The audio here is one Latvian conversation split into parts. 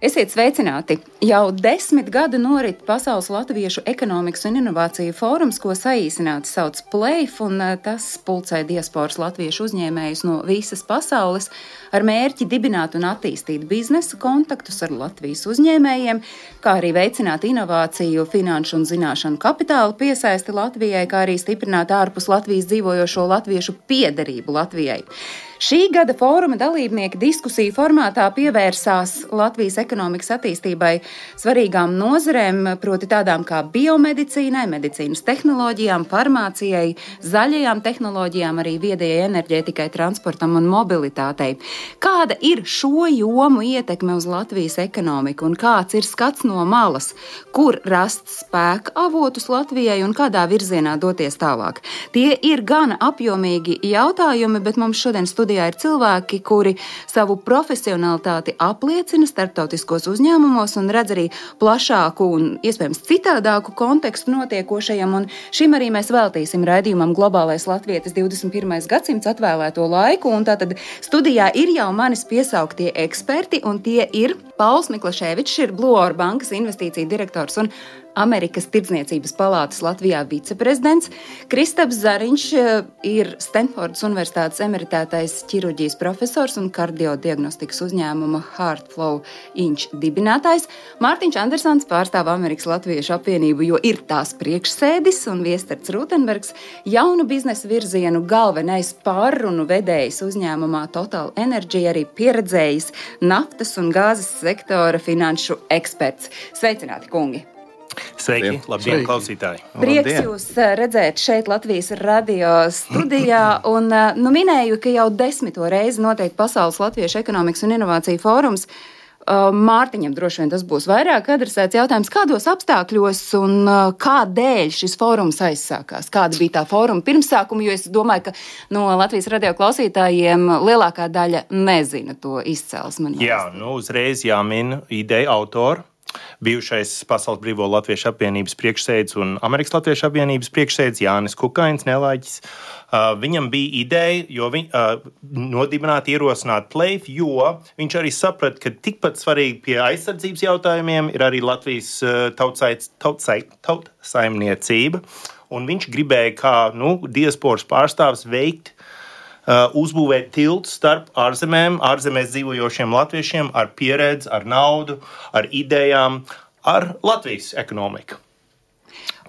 Esiet sveicināti! Jau desmit gadu norit Pasaules Latviešu ekonomikas un inovāciju fórums, ko saīsināti sauc PLAIF, un eh, tas pulcē diasporas latviešu uzņēmējus no visas pasaules ar mērķi dibināt un attīstīt biznesa kontaktus ar Latvijas uzņēmējiem, kā arī veicināt inovāciju, finanšu un zināšanu kapitālu piesaisti Latvijai, kā arī stiprināt ārpus Latvijas dzīvojošo latviešu piederību Latvijai. Šī gada fóruma dalībnieki diskusiju formātā pievērsās Latvijas ekonomikas attīstībai svarīgām nozarēm, proti tādām kā biomedicīnai, medicīnas tehnoloģijām, farmācijai, zaļajām tehnoloģijām, arī viedajai enerģētikai, transportam un mobilitātei. Kāda ir šo jomu ietekme uz Latvijas ekonomiku un kāds ir skats no malas, kur rast spēka avotus Latvijai un kādā virzienā doties tālāk? Tie ir gana apjomīgi jautājumi, bet mums šodien studijā ir cilvēki, kuri savu profesionalitāti apliecina starptautiskos uzņēmumos un redz arī plašāku un iespējams citādāku kontekstu notiekošajam. Un šim arī mēs veltīsim raidījumam Globālais Latvijas 21. gadsimts atvēlēto laiku. Un tātad studijā ir jau manis piesauktie eksperti, un tie ir Pauls Miklaševičs, ir Blue Or bankas investīcija direktors un Amerikas Tirdzniecības palātas Latvijā viceprezidents. Kristaps Zariņš eh, ir Stanfordas Universitātes emeritētais ķirurģijas profesors un kardiodiagnostikas uzņēmuma Heartflow Inch dibinātājs. Mārtiņš Andersons pārstāv Amerikas Latviešu apvienību, jo ir tās priekšsēdis un Viesterts Rūtenbergs jaunu biznesa virzienu galvenais pārrunu vedējs uzņēmumā Total Energy, arī pieredzējis naftas un gāzes sektora finanšu eksperts. Sveicināti, kungi! Sveiki, labdien, Sveiki. klausītāji! Prieks labdien. jūs eh, redzēt šeit Latvijas radio studijā. Un, eh, nu, minēju, ka jau desmito reizi notiek Pasaules Latviešu ekonomikas un inovāciju fórums. Eh, Mārtiņam droši vien tas būs vairāk adresēts jautājums, kādos apstākļos un kādēļ šis fórums aizsākās? Kāda bija tā fóruma pirmsākuma? Jo es domāju, ka no Latvijas radio klausītājiem lielākā daļa nezina to izcelsmi. Jā, nu uzreiz jāmin ideja autora bijušais Pasaules Brīvo Latviešu apvienības priekšsēdis un Amerikas Latviešu apvienības priekšsēdis Jānis Kukains, nelaiķis. Uh, viņam bija ideja, jo viņ, uh, nodibināt, ierosināt plēfi, jo viņš arī saprata, ka tikpat svarīgi pie aizsardzības jautājumiem ir arī Latvijas uh, tautsaimniecība. Un viņš gribēja, kā nu, diasporas pārstāvis, veikt uzbūvēt tiltu starp ārzemēm, ārzemēs dzīvojošiem latviešiem ar pieredzi, ar naudu, ar idejām, ar Latvijas ekonomiku.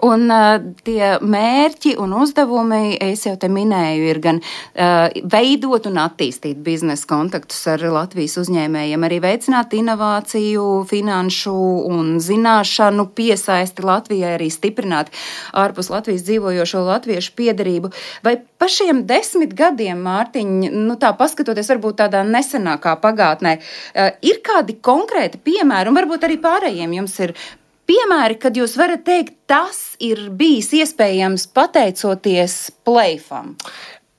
Un uh, tie mērķi un uzdevumi, es jau te minēju, ir gan uh, veidot un attīstīt biznesa kontaktus ar Latvijas uzņēmējiem, arī veicināt inovāciju, finanšu un zināšanu piesaisti Latvijai, arī stiprināt ārpus Latvijas dzīvojošo latviešu piedarību. Vai pa šiem desmit gadiem, Mārtiņ, nu tā paskatoties varbūt tādā nesenākā pagātnē, uh, ir kādi konkrēti piemēri, un varbūt arī pārējiem jums ir piemēri, kad jūs varat teikt, tas ir bijis iespējams pateicoties plēfam?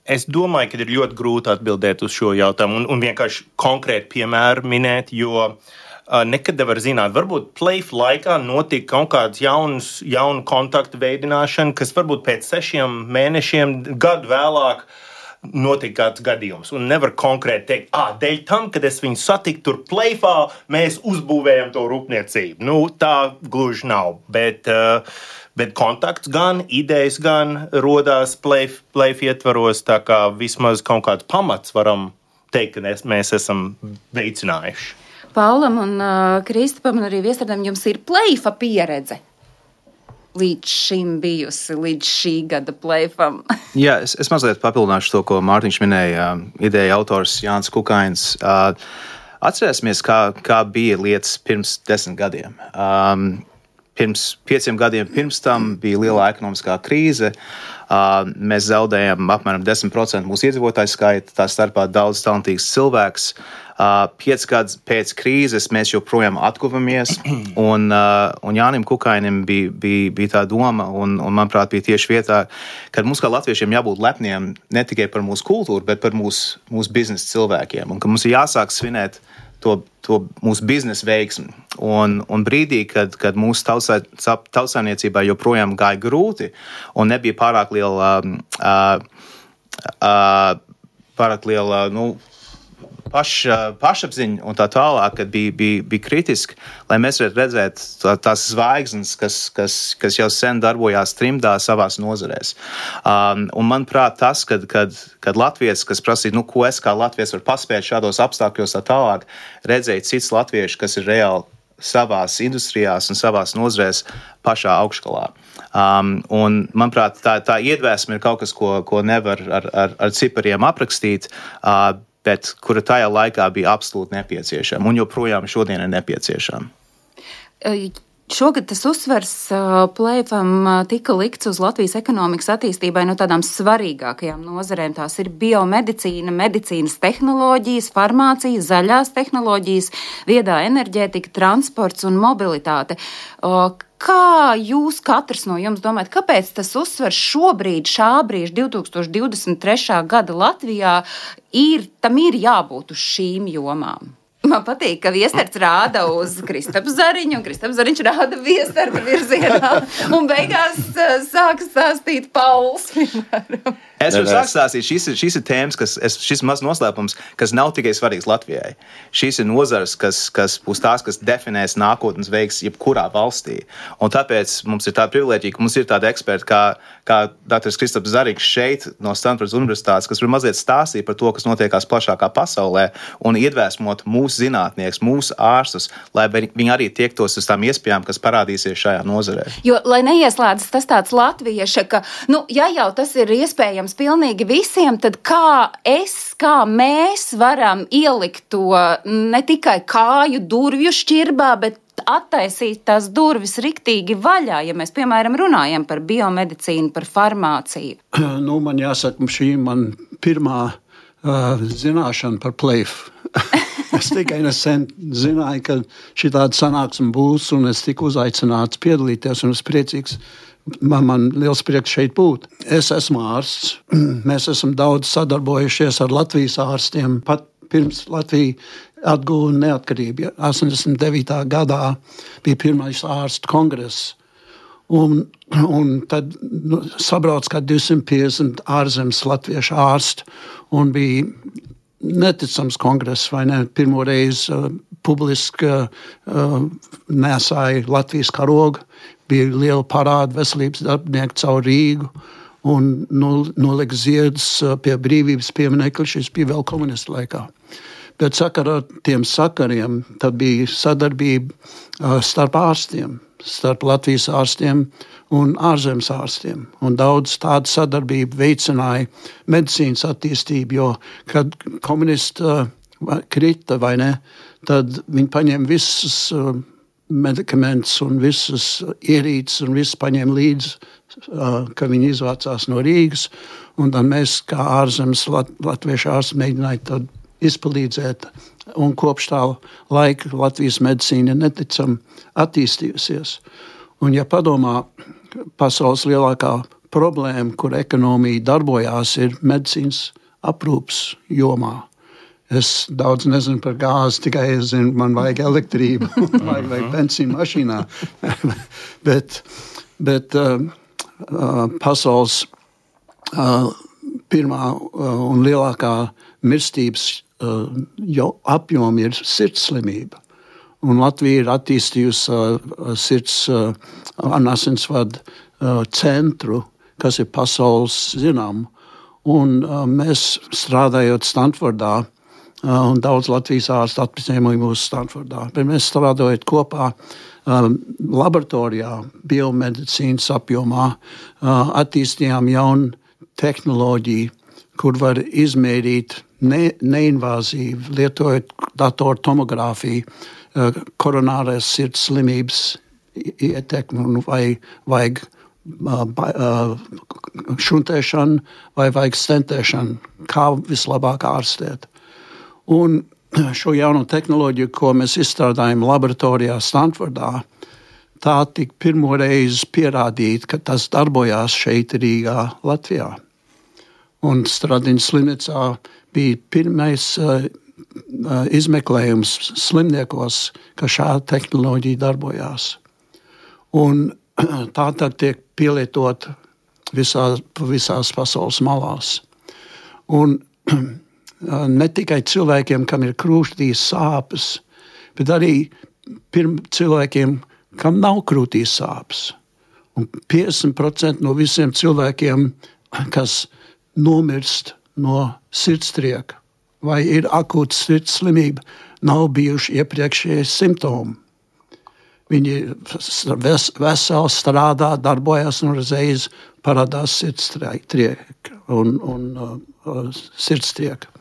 Es domāju, ka ir ļoti grūti atbildēt uz šo jautājumu un, un vienkārši konkrēti piemēru minēt, jo nekad nevar zināt. Varbūt plēfa laikā notika kaut kāds jauns, jaunu kontaktu veidināšana, kas varbūt pēc sešiem mēnešiem, gadu vēlāk, uh, notika kāds gadījums. Un nevar konkrēti teikt, ah, dēļ tam, kad es viņu satiku tur plēfā, mēs uzbūvējam to rūpniecību. Nu, tā gluži nav. Bet, uh, bet kontakts gan, idejas gan radās plēfā ietvaros, tā kā vismaz kaut kāds pamats varam teikt, ka mēs esam veicinājuši. Paulam un uh, Kristupam un arī Viestardam jums ir plēfa pieredze līdz šim bijusi, līdz šī gada plēfam? Jā, es, es mazliet papildināšu to, ko Mārtiņš minēja. Ideja autors Jānis Kukains. Atcerēsimies, kā, kā bija lietas pirms desmit gadiem. Um, pirms pieciem gadiem pirms tam bija liela ekonomiskā krīze. Uh, mēs zaudējām apmēram 10% mūsu iedzīvotāju skaita, tā starpā daudz talantīgs cilvēks. Uh, Pieci gadus pēc krīzes mēs joprojām atguvamies, un, uh, un Jānis Kukainim bija, bija, bija tā doma, un, un manuprāt, bija tieši vietā, ka mums kā latviešiem jābūt lepniem ne tikai par mūsu kultūru, bet par mūsu, mūsu biznesa cilvēkiem, un ka mums ir jāsāk svinēt to, to mūsu biznesa veiksmi. Un, un brīdī, kad, kad mūsu tautsājniecībā joprojām gāja grūti un nebija pārāk liela, uh, uh, pārāk liela nu, paš, pašapziņa un tā tālāk, kad bija, bija, bija kritiski, lai mēs varētu redzēt tā, tās zvaigznes, kas, kas, kas jau sen darbojās trimdā savās nozarēs. Um, un manuprāt, tas, kad, kad, kad Latvijas, kas prasīja, nu, ko es kā Latvijas varu paspēt šādos apstākļos, tā tālāk, redzēja cits latvieši, kas ir reāli savās industrijās un savās nozarēs pašā augšgalā. Um, un, manuprāt, tā, tā iedvesma ir kaut kas, ko, ko nevar ar, ar, ar cipariem aprakstīt. Uh, bet kura tajā laikā bija absolūti nepieciešama un joprojām šodien ir nepieciešama. Šogad tas uzsvers plēfam tika likts uz Latvijas ekonomikas attīstībai no tādām svarīgākajām nozarēm. Tās ir biomedicīna, medicīnas tehnoloģijas, farmācija, zaļās tehnoloģijas, viedā enerģētika, transports un mobilitāte. Kā jūs katrs no jums domājat, kāpēc tas uzsvers šobrīd, šā brīža, 2023. gada Latvijā, ir, tam ir jābūt uz šīm jomām? Man patīk, ka viestarts rāda uz Kristapu Zariņu, un Kristaps Zariņš rāda viestarta virzienā, un beigās uh, sāk stāstīt Pauls. Piemēram. Es varu sākt stāstīt, šīs ir, šīs ir tēmas, kas, es, šis maz noslēpums, kas nav tikai svarīgs Latvijai. Šīs ir nozars, kas, kas būs tās, kas definēs nākotnes veiks jebkurā valstī. Un tāpēc mums ir tāda privilēģija, ka mums ir tādi eksperti kā, kā Dr. Kristaps Zarīgs šeit no Stanfordas Universitātes, kas var mazliet stāstīt par to, kas notiekās plašākā pasaulē un iedvesmot mūsu zinātniekus, mūsu ārstus, lai viņi arī tiektos uz tām iespējām, kas parādīsies šajā nozarē. Jo, lai neieslēdzas tas tāds latvieša, ka, nu, ja jau tas ir iespējams, pieejams pilnīgi visiem, tad kā es, kā mēs varam ielikt to ne tikai kāju durvju šķirbā, bet attaisīt tās durvis riktīgi vaļā, ja mēs, piemēram, runājam par biomedicīnu, par farmāciju? Nu, man jāsaka, šī ir man pirmā uh, zināšana par plēfu. es tikai nesen zināju, ka šī tāda sanāksme būs, un es tiku uzaicināts piedalīties, un es priecīgs Man, man liels prieks šeit būt. Es esmu ārsts. Mēs esam daudz sadarbojušies ar Latvijas ārstiem. Pat pirms Latvija atguva neatkarību. 89. gadā bija pirmais ārstu kongress. Un, un tad nu, sabrauc kā 250 ārzemes latviešu ārstu. Un bija neticams kongress, vai ne? Pirmo reizi uh, publiski uh, nesāja Latvijas karogu bija liela parāda veselības darbinieki caur Rīgu. Un nolika ziedus uh, pie brīvības pieminiekļa. Šis bija vēl komunistu laikā. Bet sakarā ar tiem sakariem bija sadarbība uh, starp ārstiem, starp Latvijas ārstiem un ārzemes ārstiem. Un daudz tādu sadarbību veicināja medicīnas attīstību, jo kad komunisti uh, krita vai ne, tad viņi paņēma visus medikamentus un visas ierīces un viss paņēma līdzi, ka viņi izvācās no Rīgas. Tad mēs, kā ārzemes lat, latviešu ārsti, mēģinājām izpalīdzēt. Un kopš tā laika Latvijas medicīna neticami attīstījusies. Un, ja padomā, pasaules lielākā problēma, kur ekonomija darbojās, ir medicīnas aprūpas jomā. Es daudz nezinu par gāzi, tikai es zinu, man vajag elektrību, vajag, vajag benzīnu mašīnā. bet bet uh, uh, pasaules uh, pirmā uh, un lielākā mirstības uh, apjoma ir sirdslimība. Un Latvija ir attīstījusi uh, sirds uh, asinsvadu uh, centru, kas ir pasaules zināms. Un uh, mēs strādājot Stanfordā, un daudz Latvijas ārstu mūsu Stanfordā. Bet mēs strādājot kopā um, laboratorijā, biomedicīnas apjomā, uh, attīstījām jaunu tehnoloģiju, kur var izmērīt ne, neinvāzīvi, lietojot datoru tomogrāfiju, uh, koronārās sirds slimības ietekmi vai vajag šuntēšanu vai vajag stentēšanu, kā vislabāk ārstēt. Un šo jauno tehnoloģiju, ko mēs izstrādājam laboratorijā Stanfordā, tā tika pirmo reizi pierādīta, ka tas darbojās šeit Rīgā, Latvijā. Un Stradiņas slimnīcā bija pirmais uh, izmeklējums slimniekos, ka šāda tehnoloģija darbojās. Un tā tad tiek pielietot visās, visās pasaules malās. Un ne tikai cilvēkiem, kam ir krūtīs sāpes, bet arī cilvēkiem, kam nav krūtīs sāpes. Un 50% no visiem cilvēkiem, kas nomirst no sirdstrieka vai ir akūta sirds slimība, nav bijuši iepriekšējie simptomi. Viņi ves, veseli strādā, darbojas un uzreiz parādās sirdstrieka un, un uh, sirdstrieka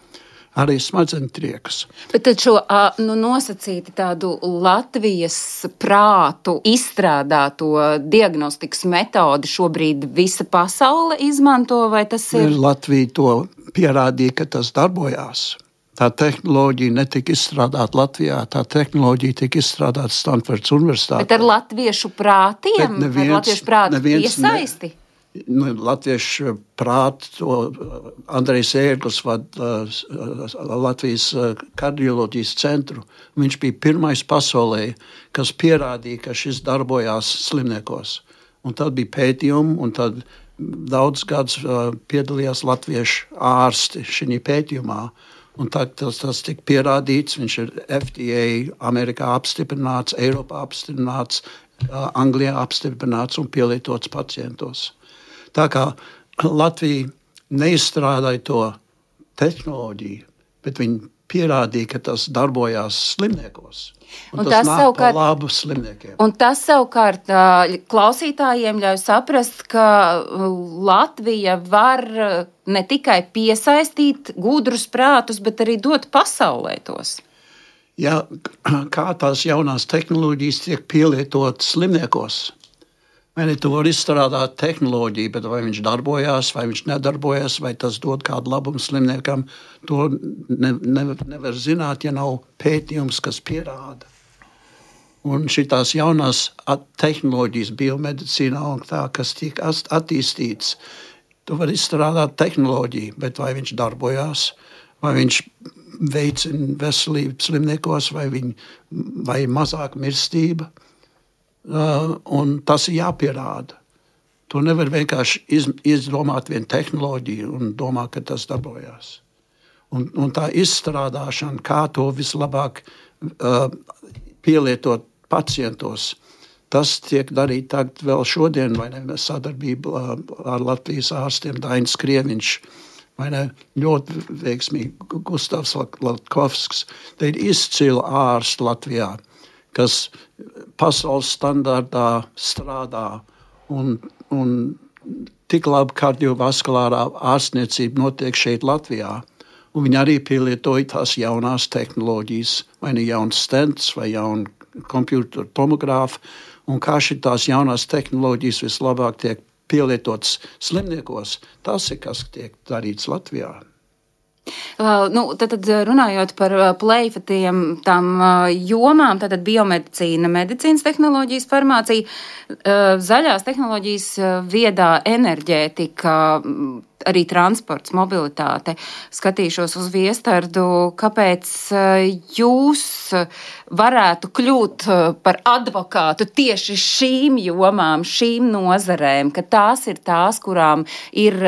arī smadzeņu triekus. Bet šo nu, nosacīti tādu Latvijas prātu izstrādāto diagnostikas metodi šobrīd visa pasaule izmanto, vai tas ir? Latvija to pierādīja, ka tas darbojās. Tā tehnoloģija netika izstrādāta Latvijā, tā tehnoloģija tika izstrādāta Stanfordas Universitātē. Bet ar latviešu prātiem, neviens, ar latviešu prātu iesaisti? Ne, nu, latviešu prātu, Andrejs Ērglis vada uh, Latvijas uh, kardioloģijas centru. Viņš bija pirmais pasaulē, kas pierādīja, ka šis darbojās slimniekos. Un tad bija pētījumi, un tad daudz gadus uh, piedalījās latviešu ārsti šajā pētījumā. Un tā, tas, tas tika pierādīts. Viņš ir FDA, Amerikā apstiprināts, Eiropā apstiprināts, Anglijā apstiprināts un pielietots pacientos. Tā kā Latvija neizstrādāja to tehnoloģiju, bet viņi pierādīja, ka tas darbojās slimniekos. Un un tas, tas savukārt labu slimniekiem. Un tas savukārt klausītājiem ļauj saprast, ka Latvija var ne tikai piesaistīt gudrus prātus, bet arī dot pasaulē tos. Ja, kā tās jaunās tehnoloģijas tiek pielietotas slimniekos, Vai ne, tu vari izstrādāt tehnoloģiju, bet vai viņš darbojās, vai viņš nedarbojas, vai tas dod kādu labumu slimniekam, to ne, ne, nevar zināt, ja nav pētījums, kas pierāda. Un šīs jaunās tehnoloģijas, biomedicīnā un tā, kas tiek attīstītas, tu vari izstrādāt tehnoloģiju, bet vai viņš darbojās, vai viņš veicina veselību slimniekos, vai, viņ, vai mazāk mirstība un tas ir jāpierāda. To nevar vienkārši iz, izdomāt vienu tehnoloģiju un domāt, ka tas darbojas. Un, un tā izstrādāšana, kā to vislabāk uh, pielietot pacientos, tas tiek darīts tagad vēl šodien, vai ne, sadarbība uh, ar Latvijas ārstiem Dainis Krieviņš. Ne, ļoti veiksmīgi Gustavs Latkovskis. Te ir izcila ārsti Latvijā. Uh, kas pasaules standartā strādā. Un, un tik labi kardiovaskulārā ārstniecība notiek šeit, Latvijā. Un viņi arī pielietoja tās jaunās tehnoloģijas, vai ne jauns stents, vai jaunu komputeru tomogrāfu. Un kā šīs jaunās tehnoloģijas vislabāk tiek pielietotas slimniekos, tas ir kas tiek darīts Latvijā. Uh, nu, tad, tad runājot par uh, pleifatiem, tām uh, jomām, tad biomedicīna, medicīnas tehnoloģijas, farmācija, uh, zaļās tehnoloģijas, uh, viedā enerģētika, mm, arī transports, mobilitāte. Skatīšos uz viestardu, kāpēc uh, jūs varētu kļūt par advokātu tieši šīm jomām, šīm nozarēm, ka tās ir tās, kurām ir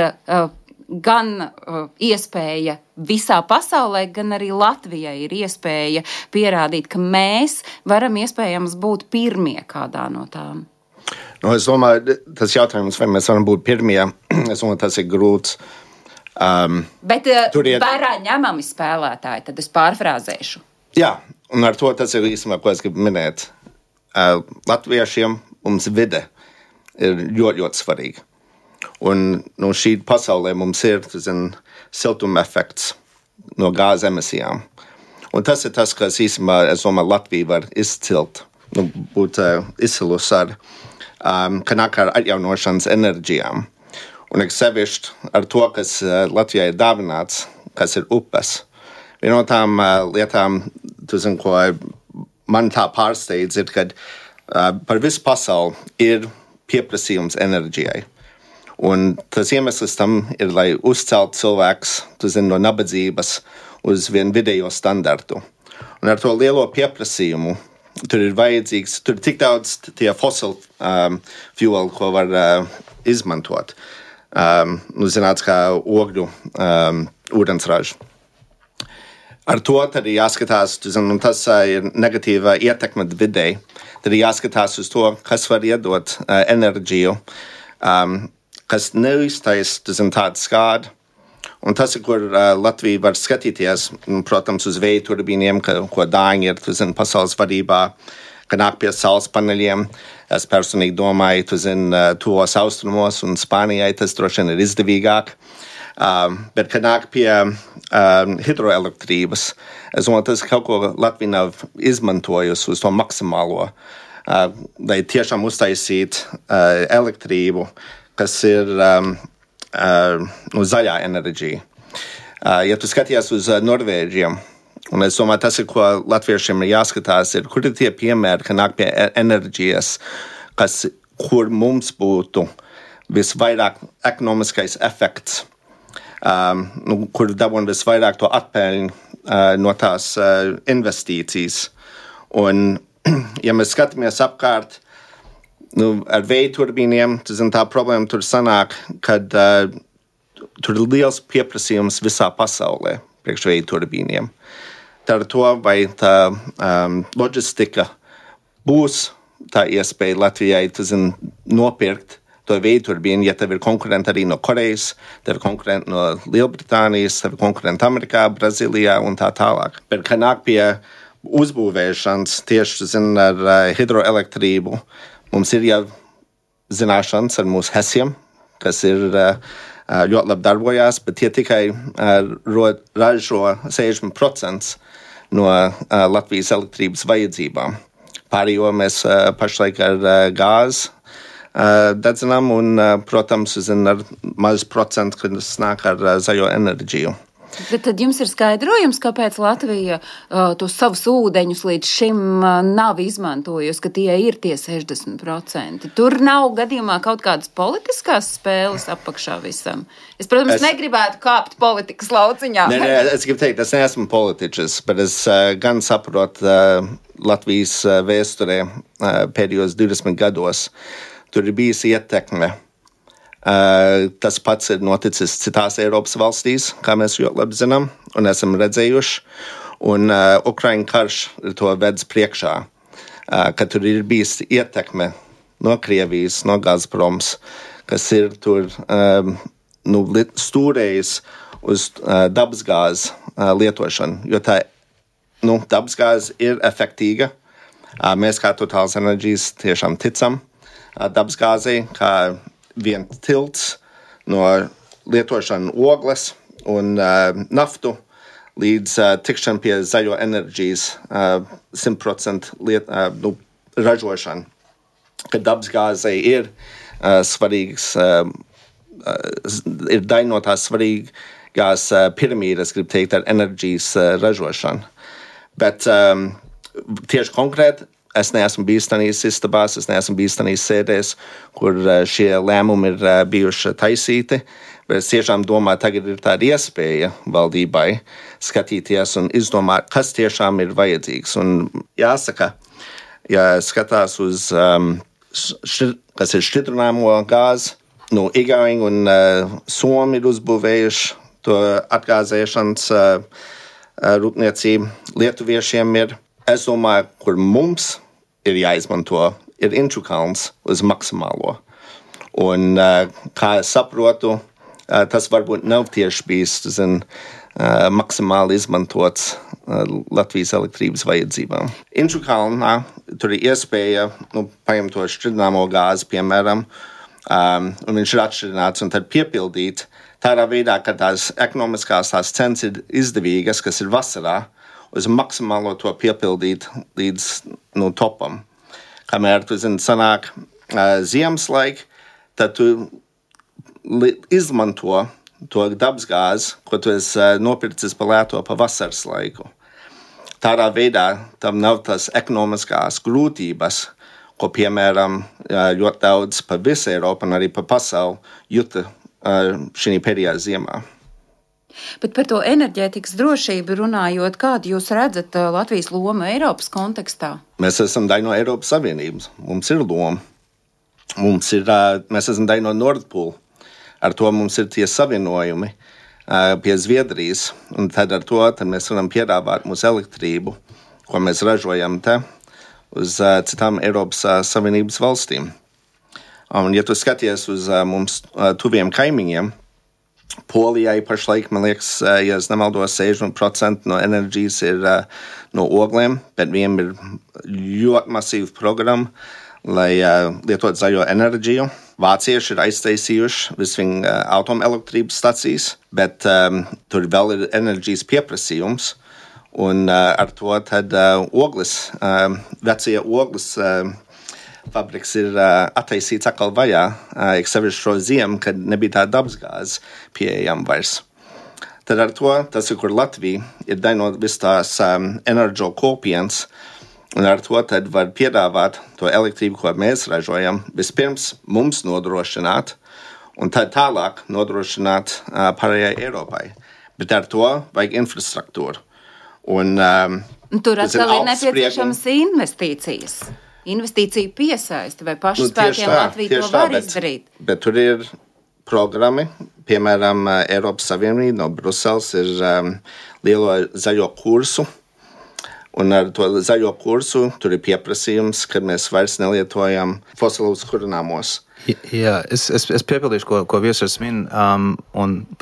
gan uh, iespēja visā pasaulē, gan arī Latvijai ir iespēja pierādīt, ka mēs varam iespējams būt pirmie kādā no tām. Nu, es domāju, tas jautājums, vai mēs varam būt pirmie, es domāju, tas ir grūts. Um, Bet uh, turiet... vērā ņemami spēlētāji, tad es pārfrāzēšu. Jā, un ar to tas ir īstenībā, ko es gribu minēt. Uh, latviešiem mums vide ir ļoti, ļoti svarīga. Un nu, šī pasaulē mums ir zin, siltuma efekts no gāzes emisijām. Un tas ir tas, kas īstenībā, domāju, Latvija var izcilt nu, būt uh, izcilus ar, um, ka nāk ar atjaunošanas enerģijām. Un es sevišķi ar to, kas uh, Latvijai ir dāvināts, kas ir upes. Viena no tām uh, lietām, zin, ko man tā pārsteidz, ir, ka uh, par visu pasauli ir pieprasījums enerģijai. Un tas iemesls tam ir, lai uzceltu cilvēks zini, no nabadzības uz vienu vidējo standartu. Un ar to lielo pieprasījumu tur ir vajadzīgs, tur ir tik daudz tie fosili um, fueli, ko var uh, izmantot. Um, nu, zināts, kā ogļu um, ūdensraža. Ar to arī jāskatās, zin, un tas uh, ir negatīva ietekme videi. Tad ir jāskatās uz to, kas var iedot uh, enerģiju, um, kas neiztaisa tādu skādu. Un tas ir, kur uh, Latvija var skatīties, protams, uz vēja turbīniem, ka, ko Dāņi ir zin, pasaules vadībā, ka nāk pie saules paneļiem. Es personīgi domāju, tu zini, uh, tos austrumos un Spānijai tas droši vien ir izdevīgāk. Uh, bet, kad nāk pie uh, hidroelektrības, es domāju, tas kaut ko Latvija nav izmantojusi uz to maksimālo, uh, lai tiešām uztaisītu uh, elektrību, kas ir um, uh, nu, zaļā enerģija. Uh, ja tu skaties uz uh, Norvēģiem, un es domāju, tas ir, ko latviešiem ir jāskatās, ir, kur ir tie piemēri, ka nāk pie e, enerģijas, kas, kur mums būtu visvairāk ekonomiskais efekts, um, nu, kur dabūna visvairāk to atpēļņu uh, no tās uh, investīcijas. Un, ja mēs skatāmies apkārt, nu, ar vēja turbīniem, zin, tā problēma tur sanāk, kad uh, tur ir liels pieprasījums visā pasaulē priekš vēja turbīniem. Tā ar to, vai tā um, loģistika būs tā iespēja Latvijai zin, nopirkt to vēja turbīnu, ja tev ir konkurenti arī no Korejas, tev ir konkurenti no Lielbritānijas, tev ir konkurenti Amerikā, Brazīlijā un tā tālāk. Bet, kad nāk pie uzbūvēšanas tieši zin, ar uh, hidroelektrību, uh, Mums ir jau zināšanas ar mūsu hesiem, kas ir ļoti labi darbojās, bet tie tikai ražo 60% no Latvijas elektrības vajadzībām. Pārējo mēs pašlaik ar gāzi dedzinām, un, protams, zin, ar mazu procentu, kad tas nāk ar zaļo enerģiju. Bet tad jums ir skaidrojums, kāpēc Latvija uh, tos savus ūdeņus līdz šim uh, nav izmantojusi, ka tie ir tie 60%. Tur nav gadījumā kaut kādas politiskās spēles apakšā visam. Es, protams, es... negribētu kāpt politikas lauciņā. Nē, nē, es gribu teikt, es neesmu politiķis, bet es uh, gan saprotu uh, Latvijas uh, vēsturē uh, pēdējos 20 gados. Tur ir bijusi ietekme tas pats ir noticis citās Eiropas valstīs, kā mēs ļoti labi zinām un esam redzējuši. Un uh, Ukraiņu karš to vedis priekšā, uh, ka tur ir bijis ietekme no Krievijas, no Gazproms, kas ir tur um, nu, stūrējis uz uh, dabasgāzes uh, lietošanu. Jo tā nu, dabasgāze ir efektīva. Uh, mēs kā Totāls enerģijas tiešām ticam uh, dabasgāzei, kā viens tilts no lietošana ogles un uh, naftu līdz uh, tikšanai pie zaļo enerģijas uh, 100% liet, uh, nu, ražošana. Kad dabasgāzei ir uh, svarīgs, uh, uh, ir daļa no tās svarīgās uh, piramīdas, gribu teikt, ar enerģijas uh, ražošanu. Bet um, tieši konkrēti Es neesmu bijis tajās istabās, es neesmu bijis tajās sēdēs, kur eh, šie lēmumi ir eh, bijuši taisīti. Bet es tiešām domāju, tagad ir tāda iespēja valdībai skatīties un izdomāt, kas tiešām ir vajadzīgs. Un jāsaka, ja skatās uz, um, šir, kas ir šķidrināmo gāzi, nu, Igauni un uh, Somi ir uzbūvējuši to atgāzēšanas uh, rūpniecību. Lietuviešiem ir, es domāju, kur mums ir jāizmanto, ir Inču kalns uz maksimālo. Un, uh, kā es saprotu, uh, tas varbūt nav tieši bijis zin, uh, maksimāli izmantots Latvijas elektrības vajadzībām. Inču kalnā tur ir iespēja nu, paņemt to šķidrināmo gāzi, piemēram, um, un viņš ir atšķirināts un tad piepildīt tādā veidā, ka tās ekonomiskās tās cenas ir izdevīgas, kas ir vasarā, uz maksimālo to piepildīt līdz nu, topam. kamēr tu zini, sanāk uh, ziemas laika, tad tu izmanto to dabasgāzi, ko tu esi uh, nopircis par lēto pa vasaras laiku. Tādā veidā tam nav tas ekonomiskās grūtības, ko, piemēram, ļoti daudz pa visu Eiropu un arī pa pasauli juta šī pēdējā ziemā. Bet par to enerģētikas drošību runājot, kādu jūs redzat uh, Latvijas lomu Eiropas kontekstā? Mēs esam daļa no Eiropas Savienības. Mums ir loma. Mums ir, ā, mēs esam daļa no Nordpūles. Ar to mums ir tie savienojumi ā, pie Zviedrijas. Un tad ar to tad mēs varam piedāvāt mūsu elektrību, ko mēs ražojam te, uz citām Eiropas Savienības valstīm. Un, ja tu skaties uz mums tuviem kaimiņiem, Polijai pašlaik, man liekas, ja nemaldos, 60% no enerģijas ir ā, no ogliem, bet viņiem ir ļoti masīva programma, lai ā, lietotu zaļo enerģiju. Vācieši ir aiztaisījuši visu viņu ā, atomelektrības stacijas, bet um, tur vēl ir enerģijas pieprasījums. Un uh, ar to tad uh, ogles, uh, vecie ogles uh, fabriks ir uh, attaisīts atkal vaļā, uh, sevišķi šo ziemu, kad nebija tā dabasgāze pieejama vairs. Tad ar to tas ir, kur Latvija ir daļa no visas tās um, enerģo kopienas, un ar to tad var piedāvāt to elektrību, ko mēs ražojam, vispirms mums nodrošināt, un tad tālāk nodrošināt uh, pārējai Eiropai. Bet ar to vajag infrastruktūru. Un, um, Tur atkal ir nepieciešamas investīcijas. Investīcija piesaisti vai pašu Nu, spēkiem tā, Latvija to tieši tā, var bet- izdarīt. Bet tur ir programmi, piemēram, eh, Eiropas Savienība no Bruseles ir um, lielo zaļo kursu. Un ar to zaļo kursu tur ir pieprasījums, ka mēs vairs nelietojam fosilus kurināmos. Jā, es, es, es piebildīšu, ko, ko viesurs min um,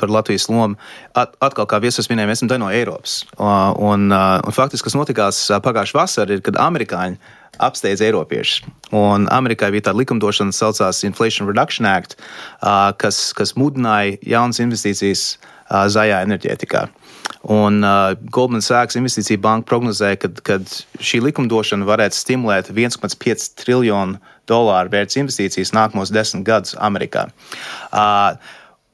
par Latvijas lomu. At, atkal, kā viesurs minēja, mēs esam daļa no Eiropas. Uh, un, uh, un faktiski, kas notikās uh, pagājušā vasarā, ir, kad amerikāņi apsteidz Eiropiešus. Un Amerikai bija tāda likumdošana, kas saucās Inflation Reduction Act, uh, kas, kas mudināja jaunas investīcijas uh, zaļā enerģētikā. Un uh, Goldman Sachs investīcija banka prognozēja, ka šī likumdošana varētu stimulēt 1,5 triljonu dolāru vērts investīcijas nākamos desmit gadus Amerikā. Uh,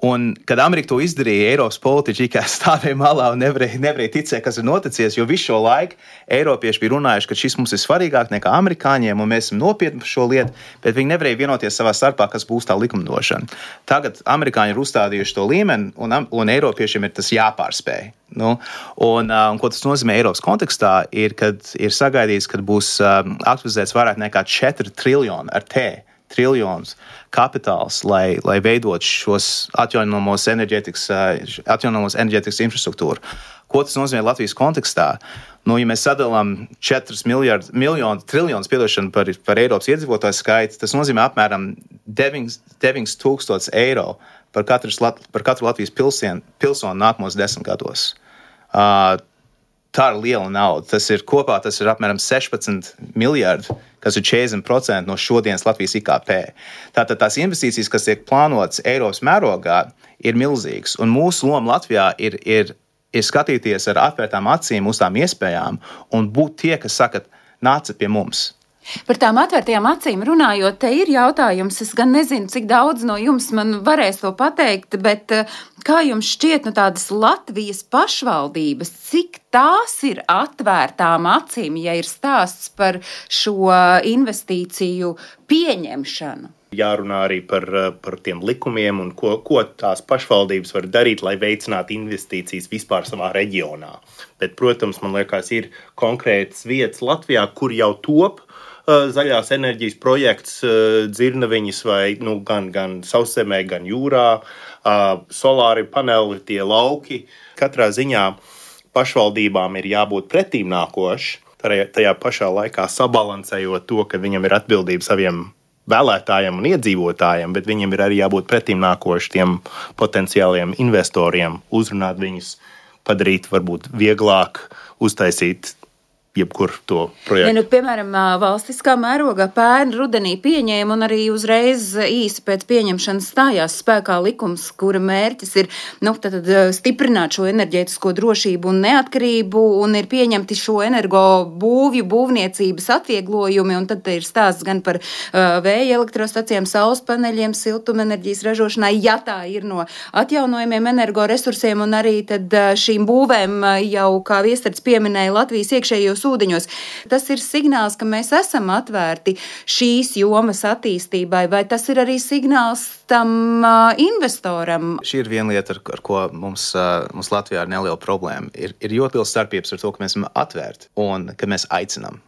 Un, kad Amerika to izdarīja, Eiropas politiķi tikai stāvēja malā un nevarēja, nevarēja ticēt, kas ir noticis. Jo visu šo laiku Eiropieši bija runājuši, ka šis mums ir svarīgāk nekā amerikāņiem, un mēs esam nopietni par šo lietu, bet viņi nevarēja vienoties savā starpā, kas būs tā likumdošana. Tagad amerikāņi ir uzstādījuši to līmeni, un, un Eiropiešiem ir tas jāpārspēj. Nu, un, un, ko tas nozīmē Eiropas kontekstā, ir, kad ir sagaidīts, ka būs um, aktivizēts vairāk nekā 4 triljoni ar T triljonus kapitāls, lai, lai veidotu šos atjaunojamos enerģētikas, uh, atjaunojamos enerģētikas infrastruktūru. Ko tas nozīmē Latvijas kontekstā? Nu, ja mēs sadalām 4 miljardus, miljonus, triljonus piedošanu par, par Eiropas iedzīvotāju skaitu, tas nozīmē apmēram 9000 eiro par, katrs, par katru Latvijas pilsien, pilsonu nākamos desmit gados. Uh, tā ir liela nauda. Tas ir kopā tas ir apmēram 16 miljardi, kas ir 40% no šodienas Latvijas IKP. Tātad tās investīcijas, kas tiek plānotas Eiropas mērogā, ir milzīgas. Un mūsu loma Latvijā ir, ir, ir skatīties ar atvērtām acīm uz tām iespējām un būt tie, kas saka, nāciet pie mums. Par tām atvērtajām acīm runājot, te ir jautājums. Es gan nezinu, cik daudz no jums man varēs to pateikt, bet eh, kā jums šķiet, no tādas Latvijas pašvaldības, cik tās ir atvērtām acīm, ja ir stāsts par šo investīciju pieņemšanu? Jārunā arī par, eh, par tiem likumiem un ko, ko tās pašvaldības var darīt, lai veicinātu investīcijas vispār savā reģionā. Bet, protams, man liekas, ir konkrētas vietas Latvijā, kur jau top zaļās enerģijas projekts, uh, dzirnaviņas vai nu, gan, gan sauszemē, gan jūrā, uh, solāri paneļi, tie lauki. Katrā ziņā pašvaldībām ir jābūt pretīm nākošiem. Tajā pašā laikā sabalansējot to, ka viņam ir atbildība saviem vēlētājiem un iedzīvotājiem, bet viņiem ir arī jābūt pretīm nākošiem potenciāliem investoriem, uzrunāt viņus, padarīt varbūt vieglāk, uztaisīt jebkuru to Ja, projektu. nu, piemēram, valstiskā mērogā pērn rudenī pieņēma un arī uzreiz īsi pēc pieņemšanas stājās spēkā likums, kura mērķis ir nu, tad, tad, stiprināt šo enerģētisko drošību un neatkarību, un ir pieņemti šo energo būvju, būvniecības atvieglojumi, un tad ir stāsts gan par uh, vēja elektrostacijām, saules paneļiem, siltumenerģijas ražošanai, ja tā ir no atjaunojumiem energoresursiem, un arī tad ā, šīm būvēm ā, jau, kā Viestards pieminēja, Latvijas iekšējos ūdeņos. Tas ir signāls, ka mēs esam atvērti šīs jomas attīstībai, vai tas ir arī signāls tam ā, investoram? Šī ir viena lieta, ar, ar ko mums, ā, mums Latvijā ir neliela problēma. Ir, ir ļoti liela starpības ar to, ka mēs esam atvērti un ka mēs aicinām.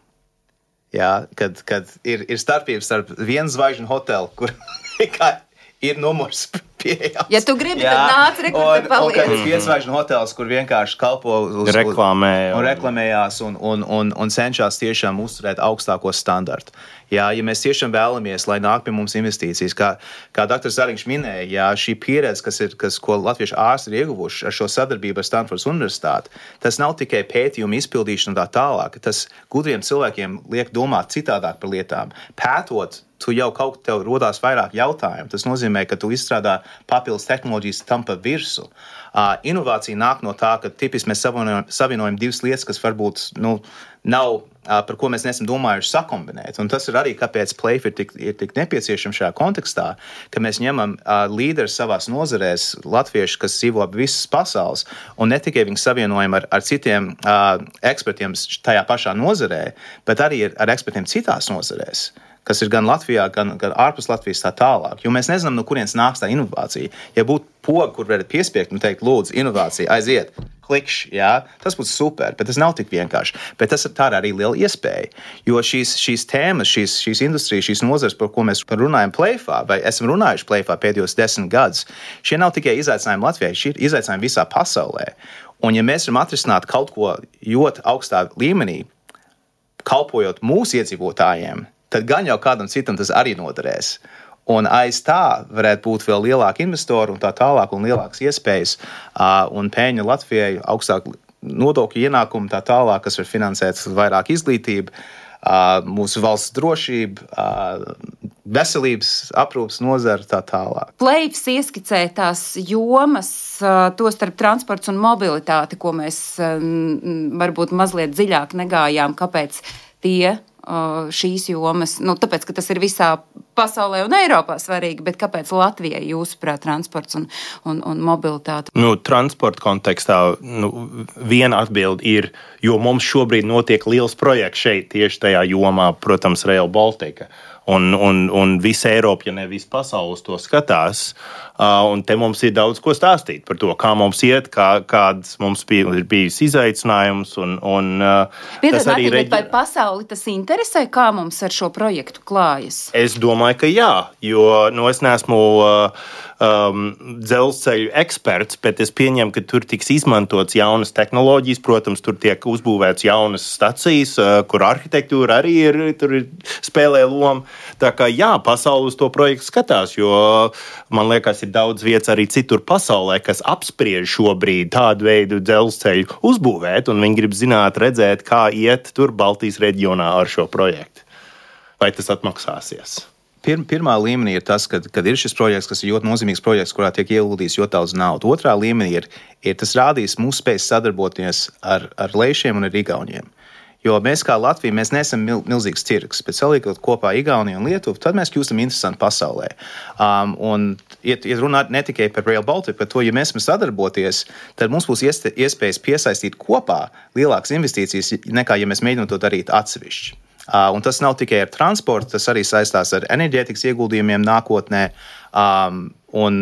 Jā, kad, kad ir, ir starpības starp vienu zvaigžņu hotelu, kur tikai ir numurs pieejams. Ja tu gribi, tad nāc, re, kur te un, un ir piedzvaigžņu hotels, kur vienkārši kalpo uz Reklamē Un, un un- reklamējās un, un, un, un cenšas tiešām uzturēt augstāko standartu. Jā, ja mēs tiešām vēlamies, lai nāk pie mums investīcijas, kā, kā dr. Zariņš minēja, jā, šī pieredze, kas ir, kas, ko latviešu ārsti ir ieguvuši ar šo sadarbību ar Stanfordas Universitāti, tas nav tikai pētījuma izpildīšana un tā tālāk. Tas gudriem cilvēkiem liek domāt citādāk par lietām. Pētot, tu jau kaut kā tev rodās vairāk jautājumu. Tas nozīmē, ka tu izstrādā papildus tehnoloģijas tam pa virsmu. Uh, inovācija nāk no tā, ka tipiski mēs savienojam, savienojam divas lietas, kas varbūt nu, nav, uh, par ko mēs neesam domājuši sakombinēt. Un tas ir arī kāpēc Playf ir tik, ir tik nepieciešams šajā kontekstā, ka mēs ņemam uh, līderus savās nozarēs, latviešus, kas dzīvo ap visas pasaules, un ne tikai viņus savienojam ar, ar citiem uh, ekspertiem tajā pašā nozarē, bet arī ar, ar ekspertiem citās nozarēs kas ir gan Latvijā, gan, gan ārpus Latvijas, tā tālāk. Jo mēs nezinām, no kurienes nāks tā inovācija. Ja būtu poga, kur varētu piespiegt un teikt, lūdzu, inovācija, aiziet, klikšķi, jā, tas būtu super, bet tas nav tik vienkārši. Bet tas ir arī liela iespēja. Jo šīs, šīs tēmas, šīs, šīs industrijas, šīs nozares, par ko mēs runājam plēfā, vai esam runājuši plēfā pēdējos desmit gadus, šie nav tikai izaicinājumi Latvijai, šie ir izaicinājumi visā pasaulē. Un ja mēs varam atrisināt kaut ko ļoti augstā līmenī, kalpojot mūsu iedzīvotājiem, tad gan jau kādam citam tas arī noderēs. Un aiz tā varētu būt vēl lielāka investora un tā tālāk, un lielākas iespējas un peļņa Latvijai, augstāk nodokļu ienākumu, tā tālāk, kas var finansēt vairāk izglītību, mūsu valsts drošību, veselības aprūpas nozara, tā tālāk. Plēvis ieskicē tās jomas, tostarp transports un mobilitāti, ko mēs varbūt mazliet dziļāk negājām. Kāpēc tie ā, šīs jomas? Nu, tāpēc, ka tas ir visā pasaulē un Eiropā svarīgi, bet kāpēc Latvijai, jūsuprāt, transports un, un, un mobilitāte? Nu, transporta kontekstā nu, viena atbilde ir, jo mums šobrīd notiek liels projekts šeit, tieši tajā jomā, protams, Rail Baltica. Un, un, un visa Eiropa, ja ne visa pasaule, to skatās. Un te mums ir daudz ko stāstīt par to, kā mums iet, kā, kāds mums bija, ir bijis izaicinājums. Un, un, Piedod, arī bet vai reģi- pasauli tas interesē, kā mums ar šo projektu klājas? Es domāju, ka jā, jo nu, es neesmu uh, um, dzelzceļu eksperts, bet es pieņemu, ka tur tiks izmantotas jaunas tehnoloģijas. Protams, tur tiek uzbūvētas jaunas stacijas, uh, kur arhitektūra arī ir, ir spēlē loma. Tā kā jā, pasaule uz to projektu skatās, jo man liekas, ir daudz vietas arī citur pasaulē, kas apspriež šobrīd tādu veidu dzelzceļu uzbūvēt, un viņi grib zināt, redzēt, kā iet tur Baltijas reģionā ar šo projektu. Vai tas atmaksāsies? Pir, pirmā līmenī ir tas, ka, kad ir šis projekts, kas ir ļoti nozīmīgs projekts, kurā tiek ieguldīts ļoti daudz naudas. Otrā līmenī ir, ir tas rādījis mūsu spēju sadarboties ar, ar Leišiem un ar Igauniem. Jo mēs kā Latvija mēs neesam mil, milzīgs tirgus, bet saliekot kopā Igauniju un Lietuvu, tad mēs kļūstam interesanti pasaulē. Um, un, ja, ja runā ne tikai par Rail Baltica, bet to, ja mēs varam sadarboties, tad mums būs iespējas piesaistīt kopā lielākas investīcijas nekā ja mēs mēģinām to darīt atsevišķi. Uh, un tas nav tikai ar transportu, tas arī saistās ar enerģētikas ieguldījumiem nākotnē. Um, un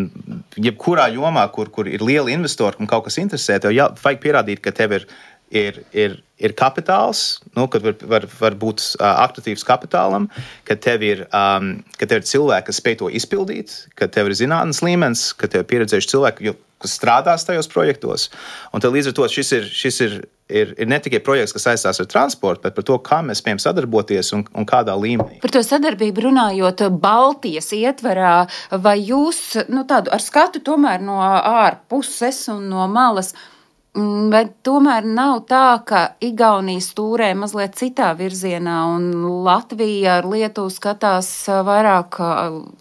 jebkurā jomā, kur, kur ir liela investora un kaut kas interesē, tev jā, vajag pierādīt, ka tev ir, ir, ir, ir kapitāls, nu, kad var, var, var būt uh, aktīvs kapitālam, ka tev, ir, um, ka tev ir cilvēki, kas spēj to izpildīt, ka tev ir zinātnīs līmenis, ka tev ir pieredzējuši cilvēki, kas strādās tajos projektos. Un tad līdz ar to šis ir. Šis ir Ir, ir ne tikai projekts, kas saistās ar transportu, bet par to, kā mēs spējam sadarboties un, un kādā līmenī. Par to sadarbību runājot, Baltijas ietverā, vai jūs nu, tādu ar skatu tomēr no ārpuses un no malas Bet tomēr nav tā, ka Igaunija stūrē mazliet citā virzienā, un Latvija ar Lietuvu skatās vairāk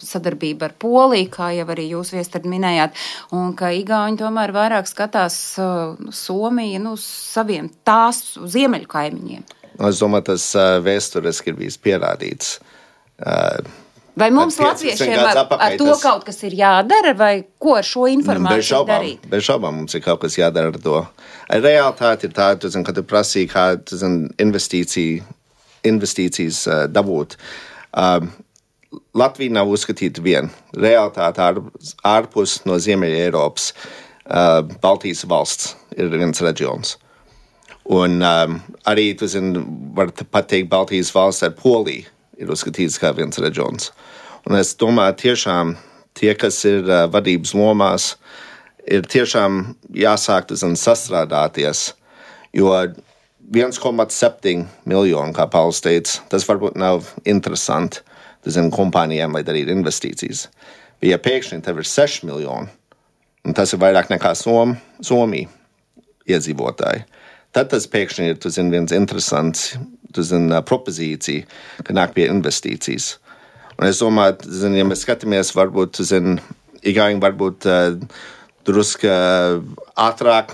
sadarbību ar Poliju, kā jau arī jūs viestard minējāt, un ka Igauni tomēr vairāk skatās nu, Somiju, nu, saviem tās ziemeļu kaimiņiem. Es domāju, tas vēsturiski ir bijis pierādīts. Uh, Vai mums, 15 latviešiem, ar, ar to kaut kas ir jādara, vai ko ar šo Bez informāciju šaubām, darīt? bez šaubām mums ir kaut kas jādara ar to. Realitāte ir tāda, ka tu prasīji, kā tu zini, investīciju, investīcijas uh, dabūt. Um, Latvija nav uzskatīta viena. Realitāte ār, ārpus no Ziemeļa Eiropas, uh, Baltijas valsts ir viens reģions. Un um, arī, tu zini, var pateikt, Baltijas valsts ar Poliju ir uzskatīts kā viens reģions. Un es domāju, tiešām tie, kas ir uh, vadības lomās, ir tiešām jāsāk tu zini, sastrādāties. Jo 1,7 miljonu, kā Pauls teica, tas varbūt nav interesanti tu zini, kompānijām, lai darītu investīcijas. Bet, ja pēkšņi tev ir 6 miljoni, un tas ir vairāk nekā Som, Somija iedzīvotāji, tad tas pēkšņi ir tu zini, viens interesants tu zini, propozīcija, ka nāk pie investīcijas. Un es domāju, tu zini, ja mēs skatāmies, varbūt tu zini, Igauni varbūt uh, drusku uh, ātrāk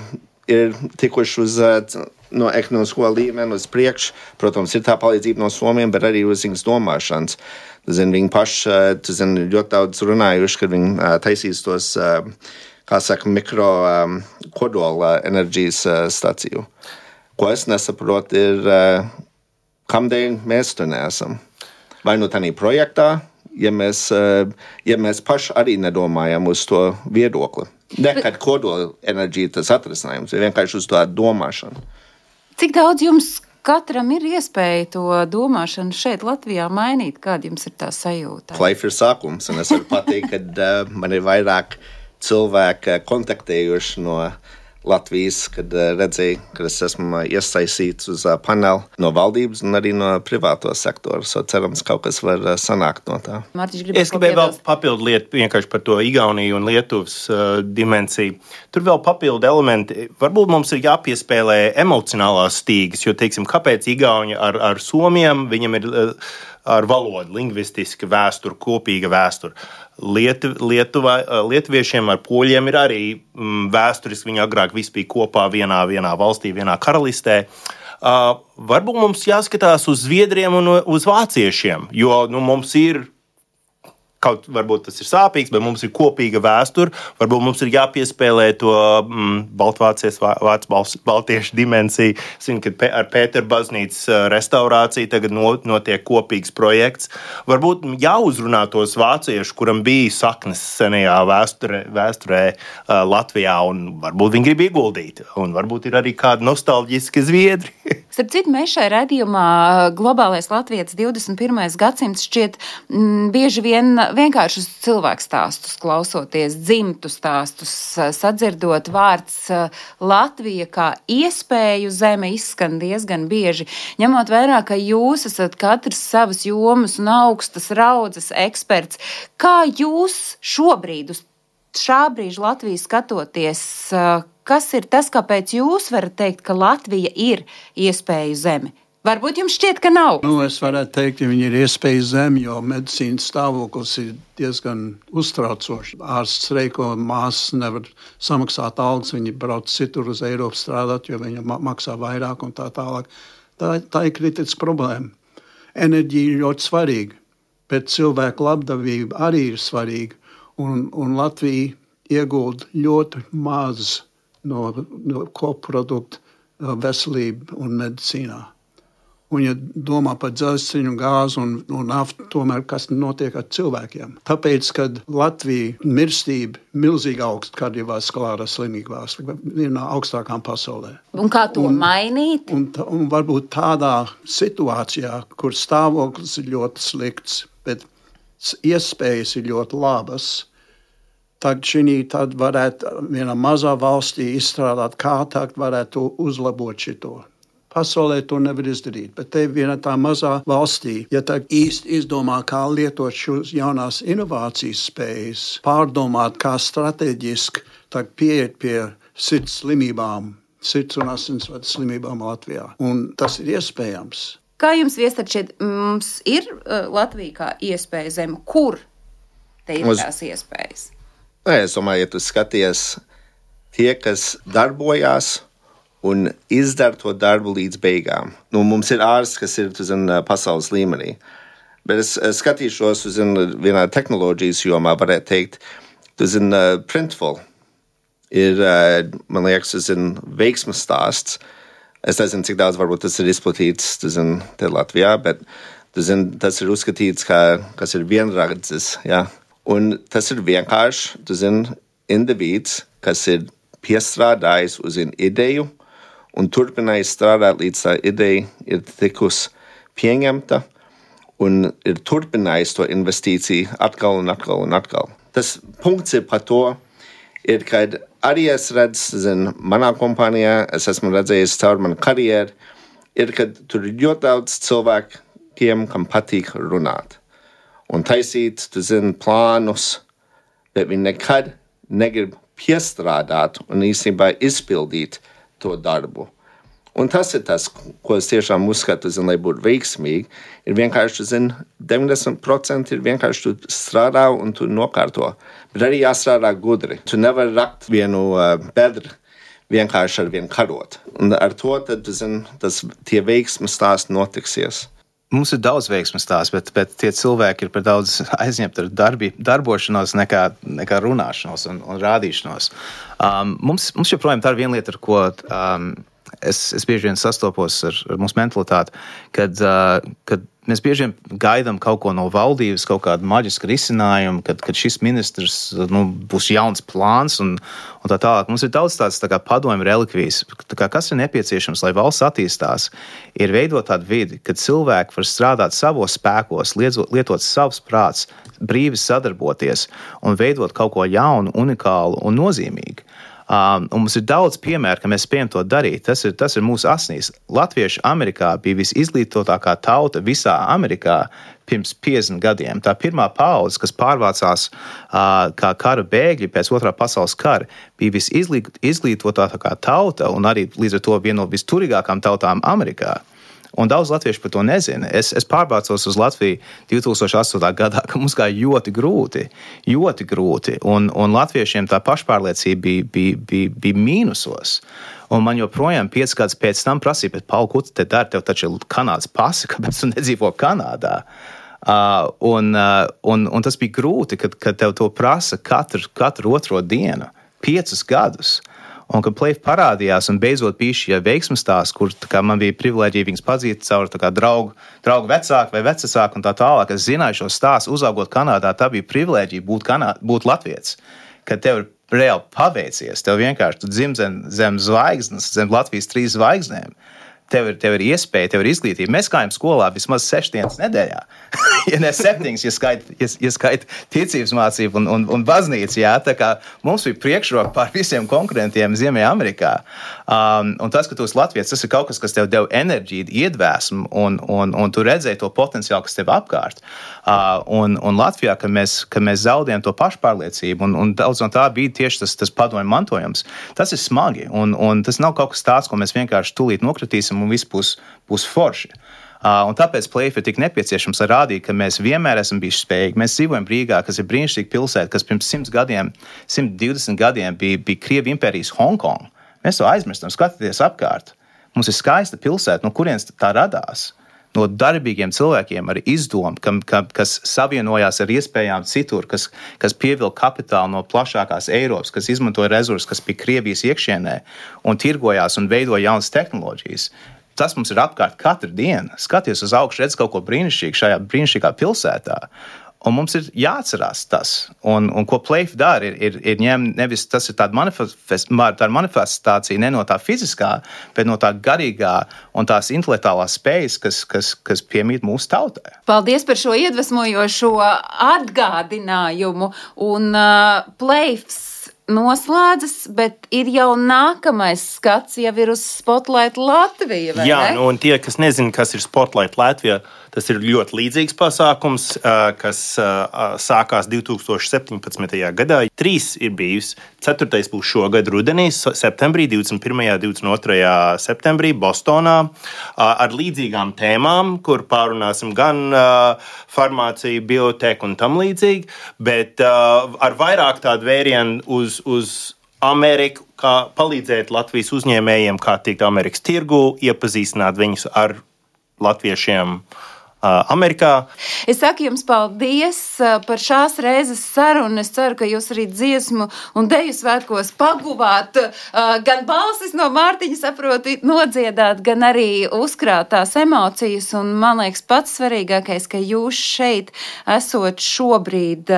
ir tikuši uz uh, no ekonomisko līmeni uz priekšu. Protams, ir tā palīdzība no Somijas, bet arī uz viņas domāšanas. Tu Zini, viņi paši zini, ļoti daudz runājuši, kad viņi taisīs tos, kā saka, mikro kodola enerģijas staciju. Ko es nesaprotu, ir, kādēļ mēs tur neesam. Vai nu tādā projektā, ja mēs, uh, ja mēs paši arī nedomājam uz to viedokli. Ne kad kodola enerģija tas atrisinājums, ir vienkārši uz to domāšanu. Cik daudz jums katram ir iespēja to domāšanu šeit, Latvijā, mainīt? Kāda jums ir tā sajūta? Plaiff ir sākums, un es varu pateikt, ka uh, man ir vairāk cilvēki uh, kontaktējuši no Latvijas, kad uh, redzēju, ka es esmu uh, iesaistīts uz uh, paneli no valdības un arī no privāto sektora. So cerams, kaut kas var sanākt no tā. Mārtiņš, Es gribēju vēl papildu lietu vienkārši par to Igauniju un Lietuvas uh, dimensiju. Tur vēl papildu elementi. Varbūt mums ir jāpiespēlē emocionālās stīgas, jo, teiksim, kāpēc Igauni ar, ar Somiem viņam ir. Uh, Ar valodu, lingvistiski vēsture, kopīga vēsture. Lietu, Lietuvā, lietuviešiem ar poļiem ir arī mm, vēsturiski. Viņi agrāk visi bija kopā vienā, vienā valstī, vienā karalistē. Uh, varbūt mums jāskatās uz zviedriem un uz vāciešiem, jo nu, mums ir kaut varbūt tas ir sāpīgs, bet mums ir kopīga vēsture. Varbūt mums ir jāpiespēlē to mm, Baltvācijas, Vācu baltiešu dimensiju. Es zinu, ka ar Pēteru baznīcas restaurāciju tagad no, notiek kopīgs projekts. Varbūt jāuzrunā tos vāciešus, kuram bija saknes senajā vēsturē, vēsturē Latvijā, un varbūt viņi grib ieguldīt. Un varbūt ir arī kādi nostalģiski zviedri. Starp citu, mēs šajā redzējumā globālais Latvijas 21. gadsimts šķiet mm, bieži vien vienkāršus cilvēku stāstus klausoties, dzimtu stāstus, sadzirdot vārds eh, Latvija kā iespēju zeme izskan diezgan bieži. Ņemot vērā, ka jūs esat katrs savas jomas un augstas raudzes eksperts, kā jūs šobrīd uz šā brīža Latviju skatoties, eh, kas ir tas, kāpēc jūs varat teikt, ka Latvija ir iespēju zeme? Varbūt jums šķiet, ka nav. Nu, es varētu teikt, ka viņi ir iespēja zem, jo medicīnas stāvoklis ir diezgan uztraucošs. Ārsts streiko, māsas nevar samaksāt algas, viņi brauc citur uz Eiropu strādāt, jo viņi ma- maksā vairāk un tā tālāk. Tā, tā ir kritiska problēma. Enerģija ir ļoti svarīga, bet cilvēku labdabība arī ir svarīga. Un, un Latvija iegūda ļoti maz no, no koprodukta uh, veselību un medicīnā. Un, ja domā par dzelzceļu, gāzi un, un naftu, tomēr kas notiek ar cilvēkiem? Tāpēc, kad Latvija mirstība milzīgi augsta kardiovaskulārā slimībās, viena no augstākām pasaulē. Un kā to un, mainīt? Un, ta- un varbūt tādā situācijā, kur stāvoklis ir ļoti slikts, bet iespējas ir ļoti labas, tad šī tad varētu vienā mazā valstī izstrādāt, kā tā varētu uzlabot šo. Pasaulē to nevar izdarīt, bet te vienā tā mazā valstī, ja tā īsti izdomā, kā lietot šos jaunās inovācijas spējas, pārdomāt, kā strateģiski pieiet pie sirds slimībām, sirds un asinsvadu slimībām Latvijā. Un tas ir iespējams. Kā jums viestat šeit, mums ir Latvija kā iespēja zeme, kur te ir Uz- tās iespējas? Nē, es domāju, ja tu skaties tie, kas darbojās un izdara to darbu līdz beigām. Nu, mums ir ārsts, kas ir tu zini, pasaules līmenī. Bet es, skatīšos uz vienā tehnoloģijas jomā, varētu teikt, tu zini, Printful ir, eh, man liekas, tas ir veiksmas stāsts. Es nezinu, cik daudz varbūt tas ir izplatīts zini, te Latvijā, bet tu zini, tas ir uzskatīts, kā, kas ir vienradzis. Ja? Un tas ir vienkārši, zini, indivīds, kas ir piestrādājis uz vienu ideju un turpinājis strādāt līdz tā ideja ir tikus pieņemta un ir turpinājis to investīciju atkal un atkal un atkal. Tas punkts ir par to, ir, kad arī es redzu, zin, manā kompānijā, es esmu redzējis caur manu karjeru, ir, kad tur ir ļoti daudz cilvēkiem, kam patīk runāt un taisīt, tu zini, plānus, bet viņi nekad negrib piestrādāt un īstenībā izpildīt to darbu. Un tas ir tas, ko es tiešām uzskatu, zin, lai būtu veiksmīgi. Ir vienkārši, zin, 90% ir vienkārši tu strādā un tu nokārto. Bet arī jāstrādā gudri. Tu nevari rakt vienu uh, bedru vienkārši ar vienu karot. Un ar to tad, zin, tas tie veiksmes stāsti notiksies. Mums ir daudz veiksmju stāstu, bet, bet tie cilvēki ir par daudz aizņemti ar darbi, darbošanos, nekā, nekā runāšanos un, un rādīšanos. Um, mums, mums joprojām tā ir viena lieta, ar ko um, es, es bieži vien sastopos ar, ar mūsu mentalitāti, kad, uh, kad mēs bieži vien gaidām kaut ko no valdības, kaut kādu maģisku risinājumu, kad, kad šis ministrs nu, būs jauns plāns un, un tā tālāk. Mums ir daudz tādas tā padomju relikvijas. Tā kā, kas ir nepieciešams, lai valsts attīstās, ir veidot tādu vidi, kad cilvēki var strādāt savos spēkos, lietot, lietot savus prātus, brīvi sadarboties un veidot kaut ko jaunu, unikālu un nozīmīgu. Um, mums ir daudz piemēru, ka mēs spējam to darīt. Tas ir, tas ir mūsu asnīs. Latvieši Amerikā bija visizglītotākā tauta visā Amerikā pirms 50 gadiem. Tā pirmā paudze, kas pārvācās uh, kā kara bēgļi pēc otrā pasaules kara, bija visizglītotākā tauta un arī līdz ar to viena no visturīgākajām tautām Amerikā. Un daudz latviešu par to nezina. Es, es pārbācos uz Latviju 2008. gadā, kad mums gāja ļoti grūti. Ļoti grūti. Un, un latviešiem tā pašpārliecība bija, bija, bija, bija mīnusos. Un man joprojām, piecus gadus pēc tam, prasīja, bet, Paul, ko tu te dari? Tev taču ir Kanādas pasi, kāpēc tu nedzīvo Kanādā? Uh, un, uh, un, un tas bija grūti, kad, kad tev to prasa katru, katru otro dienu, piecus gadus. Un, kad plēsoņi parādījās, un beidzot bija šī veiksmīga stāsts, kur kā, man bija privilēģija viņus pazīt caur kā, draugu, draugu vecāku vai vecāku, un tā tālāk. Es zināju šo stāstu, uzaugot Kanādā. Tā bija privilēģija būt, Kanā, būt Latvijas. Kad tev ir reāli paveicies, tev vienkārši dzimts zem, zem zvaigznes, zem Latvijas trīs zvaigznēm. Tev ir, tev ir iespēja, tev ir izglītība. Mēs gājām skolā vismaz sešas dienas nedēļā. ja ne septiņas, ja skaita ja, ja skait ticības mācību un, un, un baznīcu. Jā, tā kā mums bija priekšroka pār visiem konkurentiem Ziemeļamerikā. Um, un tas, ka tu esi Latvijas, tas ir kaut kas, kas tev deva enerģiju, iedvesmu, un, un, un tu redzēji to potenciālu, kas tev apkārt. Uh, un, un Latvijā, kad mēs, kad mēs zaudējam to pašpārliecību, un, un daudz no tā bija tieši tas, tas padomju mantojums, tas ir smagi. Un, un tas nav kaut kas tāds, ko mēs vienkārši tūlīt nokritīsim un viss būs, būs forši. Uh, tāpēc plēsoņi ir tik nepieciešams, lai rādītu, ka mēs vienmēr esam bijuši spējīgi. Mēs dzīvojam Rīgā, kas ir brīnišķīga pilsēta, kas pirms 100 gadiem, 120 gadiem bija, bija Krievijas impērijas Hongkonga. Mēs to aizmirstam, skatoties apkārt. Mums ir skaista pilsēta, no kurienes tā radās. No darbīgiem cilvēkiem ar izdomu, kam, kam, kas savienojās ar iespējām citur, kas, kas pievilka kapitālu no plašākās Eiropas, kas izmantoja resursus, kas bija Krievijas iekšienē un tirgojās un veidoja jaunas tehnoloģijas. Tas mums ir apkārt katru dienu. Skaties uz augšu, redz kaut ko brīnišķīgu šajā brīnišķīgā pilsētā. Un mums ir jāatcerās tas, un, un ko plēsoņi dara, ir, ir, ir ņemt nevis tas ir tāda, manifest, tāda manifestācija ne no tā fiziskā, bet no tā garīgā un tās intelektuālās spējas, kas, kas, kas piemīt mūsu tautai. Paldies par šo iedvesmojošo atgādinājumu. Un uh, plēsoņs noslēdzas, bet ir jau nākamais skats, jau ir uz Spotlight Latviju. vai Jā, ne? nu, un tie, kas nezina, kas ir Spotlight Latvijā, Tas ir ļoti līdzīgs pasākums, kas sākās 2017. gadā. Trīs ir bijis. Ceturtais būs šogad rudenī, septembrī, 21. un 22. septembrī Bostonā ar līdzīgām tēmām, kur pārunāsim gan farmāciju, bioteku un tam līdzīgi, bet ar vairāk tādu vērienu uz, uz Ameriku, kā palīdzēt Latvijas uzņēmējiem, kā tikt Amerikas tirgu, iepazīstināt viņus ar latviešiem. Uh, Amerikā. Es saku jums paldies par šās reizes sarunu. Es ceru, ka jūs arī dziesmu un deju svētkos paguvāt gan balsis no Mārtiņa, saproti, nodziedāt, gan arī uzkrāt tās emocijas. Un man liekas, pats svarīgākais, ka jūs šeit esot šobrīd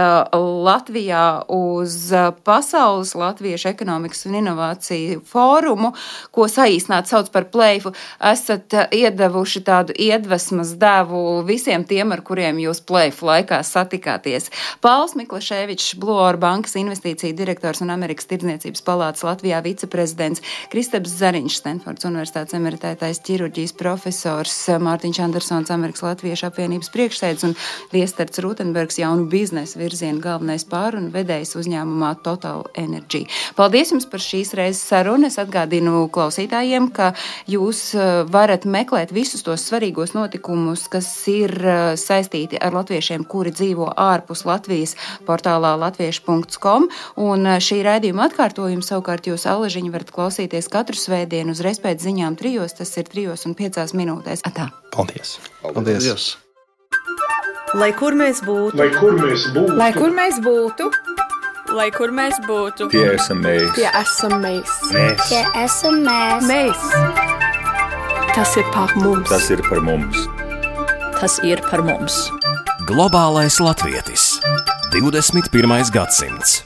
Latvijā uz Pasaules Latviešu ekonomikas un inovāciju fórumu, ko saīsnāt sauc par plēfu, esat iedevuši tādu iedvesmas devu visiem tiem, ar kuriem jūs plēfu laikā satikāties. Pauls Miklaševičs, Bloor bankas investīcija direktors un Amerikas tirdzniecības palātas Latvijā viceprezidents, Kristaps Zariņš, Stanfords universitātes emeritētais ķirurģijas profesors, Mārtiņš Andersons, Amerikas Latviešu apvienības priekšsēdz un Viestards Rutenbergs jaunu biznesa virzienu galvenais pārunu vedējs uzņēmumā Total Energy. Paldies jums par šīs reizes sarunu. Es atgādinu klausītājiem, ka jūs eh, varat meklēt visus tos svarīgos notikumus, kas ir eh, saistīti ar latviešiem, kuri dzīvo ārpus Latvijas portālā latviešu.com. Un eh, šī raidījuma atkārtojumu savukārt jūs alažiņu varat klausīties katru svētdienu uz respēt ziņām trijos, tas ir trijos un piecās minūtēs. Atā. Paldies! Paldies. Paldies. Lai kur mēs būtu, lai kur mēs būtu, lai kur mēs būtu, lai kur mēs būtu, tie esam mēs, tie esam mēs, mēs. tie esam mēs. mēs. Tas ir par mums. Tas ir par mums tas ir par mums. Globālais latvietis 21. gadsimts.